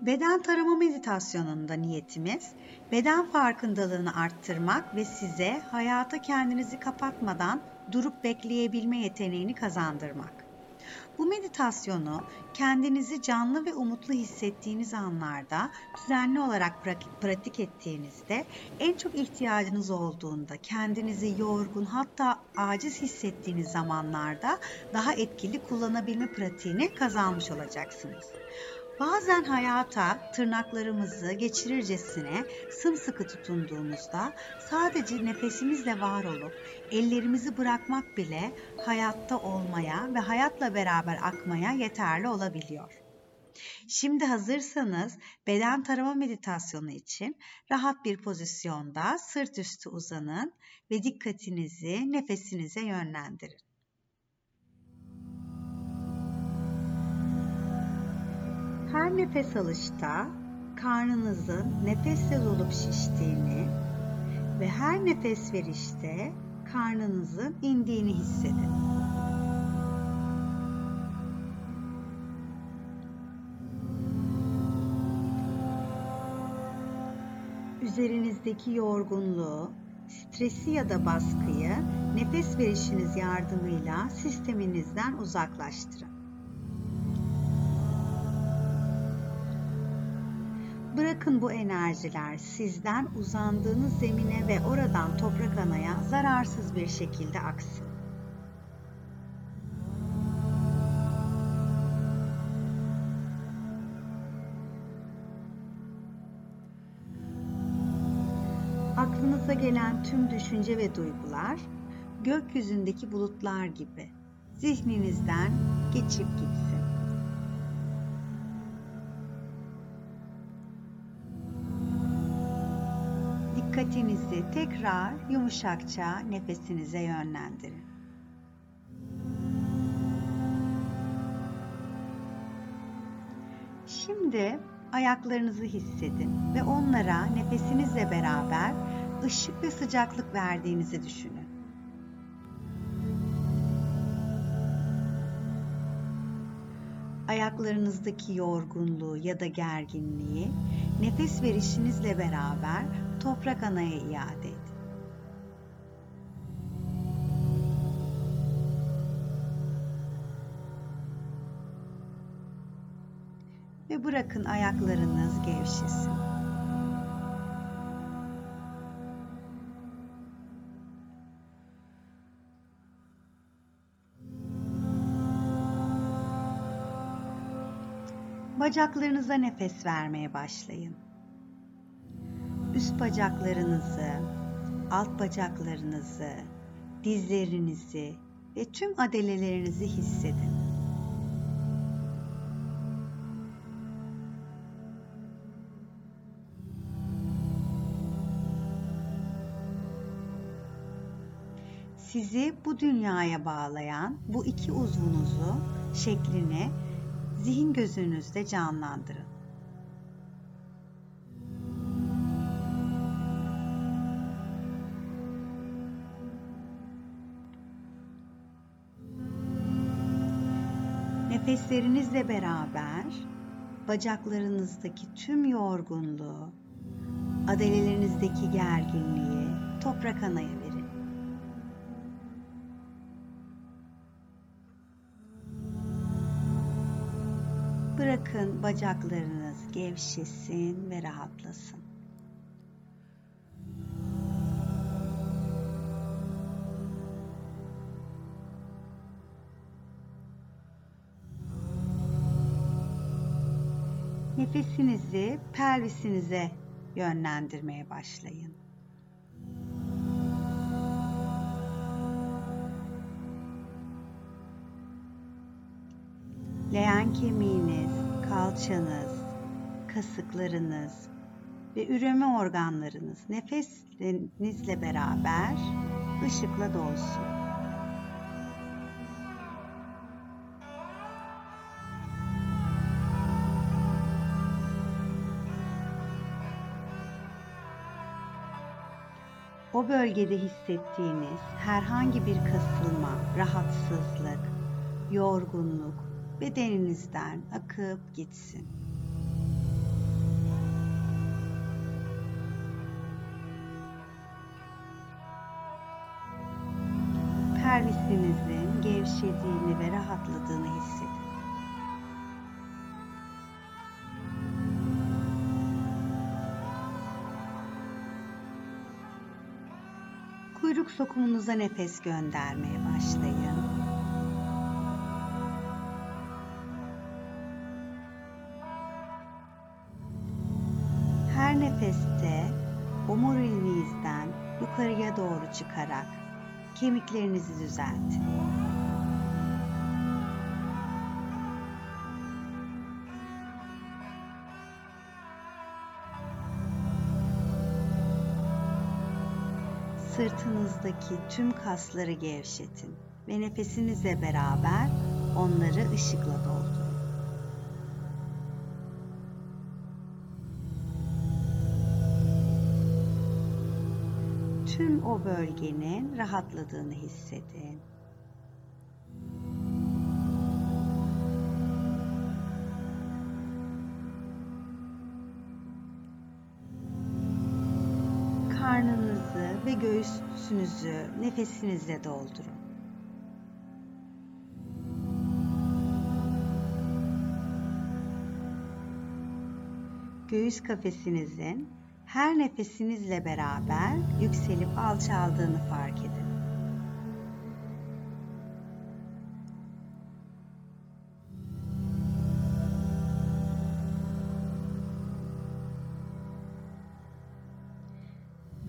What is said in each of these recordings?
Beden tarama meditasyonunda niyetimiz beden farkındalığını arttırmak ve size hayata kendinizi kapatmadan durup bekleyebilme yeteneğini kazandırmak. Bu meditasyonu kendinizi canlı ve umutlu hissettiğiniz anlarda düzenli olarak pratik ettiğinizde en çok ihtiyacınız olduğunda kendinizi yorgun hatta aciz hissettiğiniz zamanlarda daha etkili kullanabilme pratiğini kazanmış olacaksınız. Bazen hayata tırnaklarımızı geçirircesine sımsıkı tutunduğumuzda sadece nefesimizle var olup ellerimizi bırakmak bile hayatta olmaya ve hayatla beraber akmaya yeterli olabiliyor. Şimdi hazırsanız beden tarama meditasyonu için rahat bir pozisyonda sırt üstü uzanın ve dikkatinizi nefesinize yönlendirin. Her nefes alışta karnınızın nefesle dolup şiştiğini ve her nefes verişte karnınızın indiğini hissedin. Üzerinizdeki yorgunluğu, stresi ya da baskıyı nefes verişiniz yardımıyla sisteminizden uzaklaştırın. Bırakın bu enerjiler sizden uzandığınız zemine ve oradan toprak anaya zararsız bir şekilde aksın. Aklınıza gelen tüm düşünce ve duygular gökyüzündeki bulutlar gibi zihninizden geçip gitsin. Dikkatinizi tekrar yumuşakça nefesinize yönlendirin. Şimdi ayaklarınızı hissedin ve onlara nefesinizle beraber ışık ve sıcaklık verdiğinizi düşünün. Ayaklarınızdaki yorgunluğu ya da gerginliği nefes verişinizle beraber toprak anaya iade edin. Ve bırakın ayaklarınız gevşesin. Bacaklarınıza nefes vermeye başlayın üst bacaklarınızı, alt bacaklarınızı, dizlerinizi ve tüm adelelerinizi hissedin. Sizi bu dünyaya bağlayan bu iki uzvunuzu şeklini zihin gözünüzde canlandırın. Nefeslerinizle beraber bacaklarınızdaki tüm yorgunluğu, adelelerinizdeki gerginliği toprak anaya verin. Bırakın bacaklarınız gevşesin ve rahatlasın. Nefesinizi pelvisinize yönlendirmeye başlayın. Leğen kemiğiniz, kalçanız, kasıklarınız ve üreme organlarınız nefesinizle beraber ışıkla dolsun. o bölgede hissettiğiniz herhangi bir kasılma, rahatsızlık, yorgunluk bedeninizden akıp gitsin. Pelvisinizin gevşediğini ve rahatladığını hissedin. Kuyruk sokumunuza nefes göndermeye başlayın. Her nefeste omuriliğinizden yukarıya doğru çıkarak kemiklerinizi düzeltin. Sırtınızdaki tüm kasları gevşetin ve nefesinizle beraber onları ışıkla doldurun. Tüm o bölgenin rahatladığını hissedin. Ve göğsünüzü nefesinizle doldurun. Göğüs kafesinizin her nefesinizle beraber yükselip alçaldığını fark edin.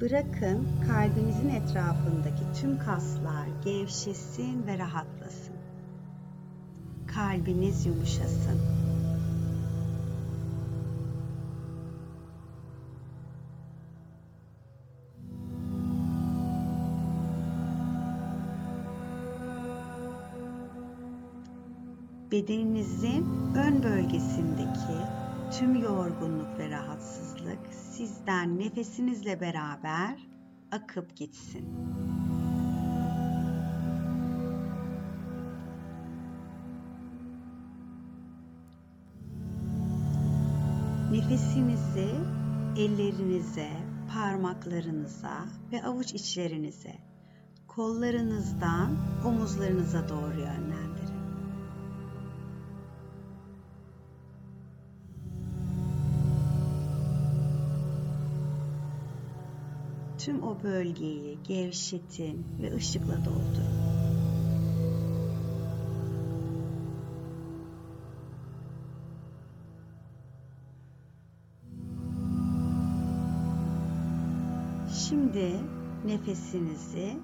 Bırakın kalbinizin etrafındaki tüm kaslar gevşesin ve rahatlasın. Kalbiniz yumuşasın. bedeninizin ön bölgesindeki tüm yorgunluk ve rahatsızlık sizden nefesinizle beraber akıp gitsin. Nefesinizi ellerinize, parmaklarınıza ve avuç içlerinize, kollarınızdan omuzlarınıza doğru yönlendirin. Tüm o bölgeyi gevşetin ve ışıkla doldurun. Şimdi nefesinizi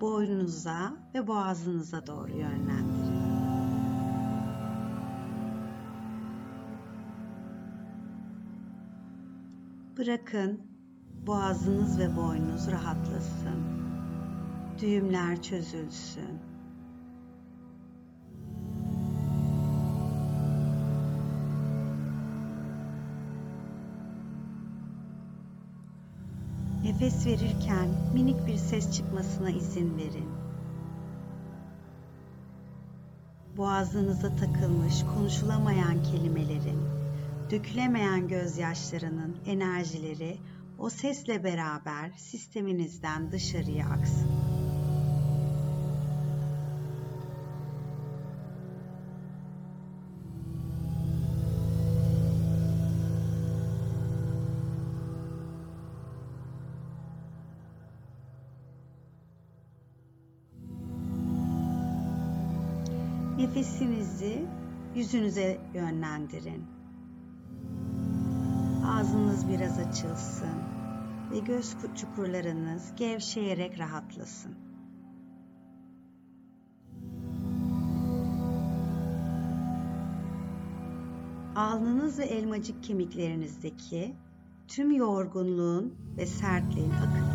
boynunuza ve boğazınıza doğru yönlendirin. Bırakın boğazınız ve boynunuz rahatlasın. Düğümler çözülsün. Nefes verirken minik bir ses çıkmasına izin verin. Boğazınıza takılmış konuşulamayan kelimelerin, dökülemeyen gözyaşlarının enerjileri o sesle beraber sisteminizden dışarıya aksın. Nefesinizi yüzünüze yönlendirin. Ağzınız biraz açılsın ve göz çukurlarınız gevşeyerek rahatlasın. Alnınız ve elmacık kemiklerinizdeki tüm yorgunluğun ve sertliğin akıp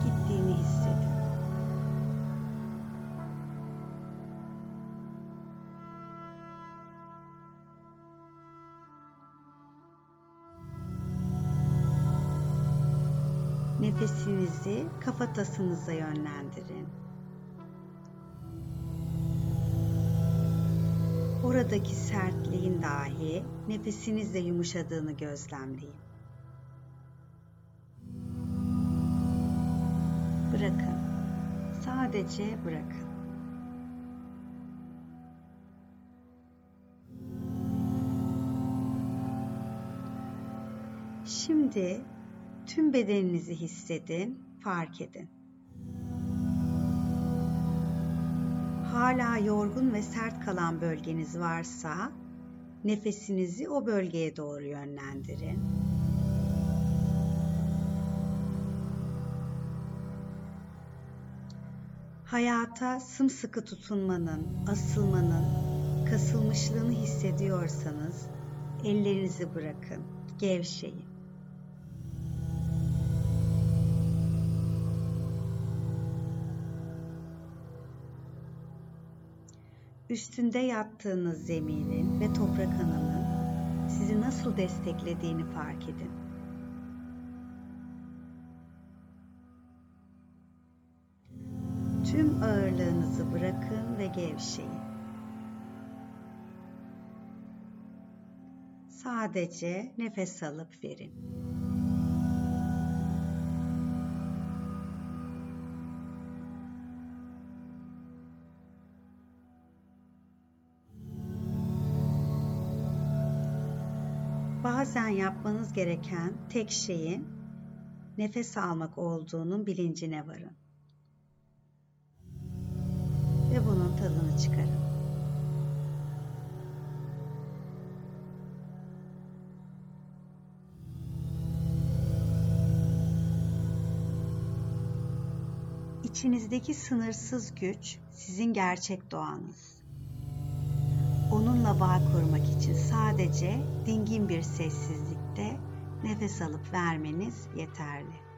Nefesinizi kafatasınıza yönlendirin. Oradaki sertliğin dahi nefesinizle yumuşadığını gözlemleyin. Bırakın. Sadece bırakın. Şimdi tüm bedeninizi hissedin, fark edin. Hala yorgun ve sert kalan bölgeniz varsa nefesinizi o bölgeye doğru yönlendirin. Hayata sımsıkı tutunmanın, asılmanın, kasılmışlığını hissediyorsanız ellerinizi bırakın, gevşeyin. Üstünde yattığınız zeminin ve toprak ananın sizi nasıl desteklediğini fark edin. Tüm ağırlığınızı bırakın ve gevşeyin. Sadece nefes alıp verin. Bazen yapmanız gereken tek şeyin nefes almak olduğunun bilincine varın. Ve bunun tadını çıkarın. İçinizdeki sınırsız güç sizin gerçek doğanız. Onunla bağ kurmak için sadece dingin bir sessizlikte nefes alıp vermeniz yeterli.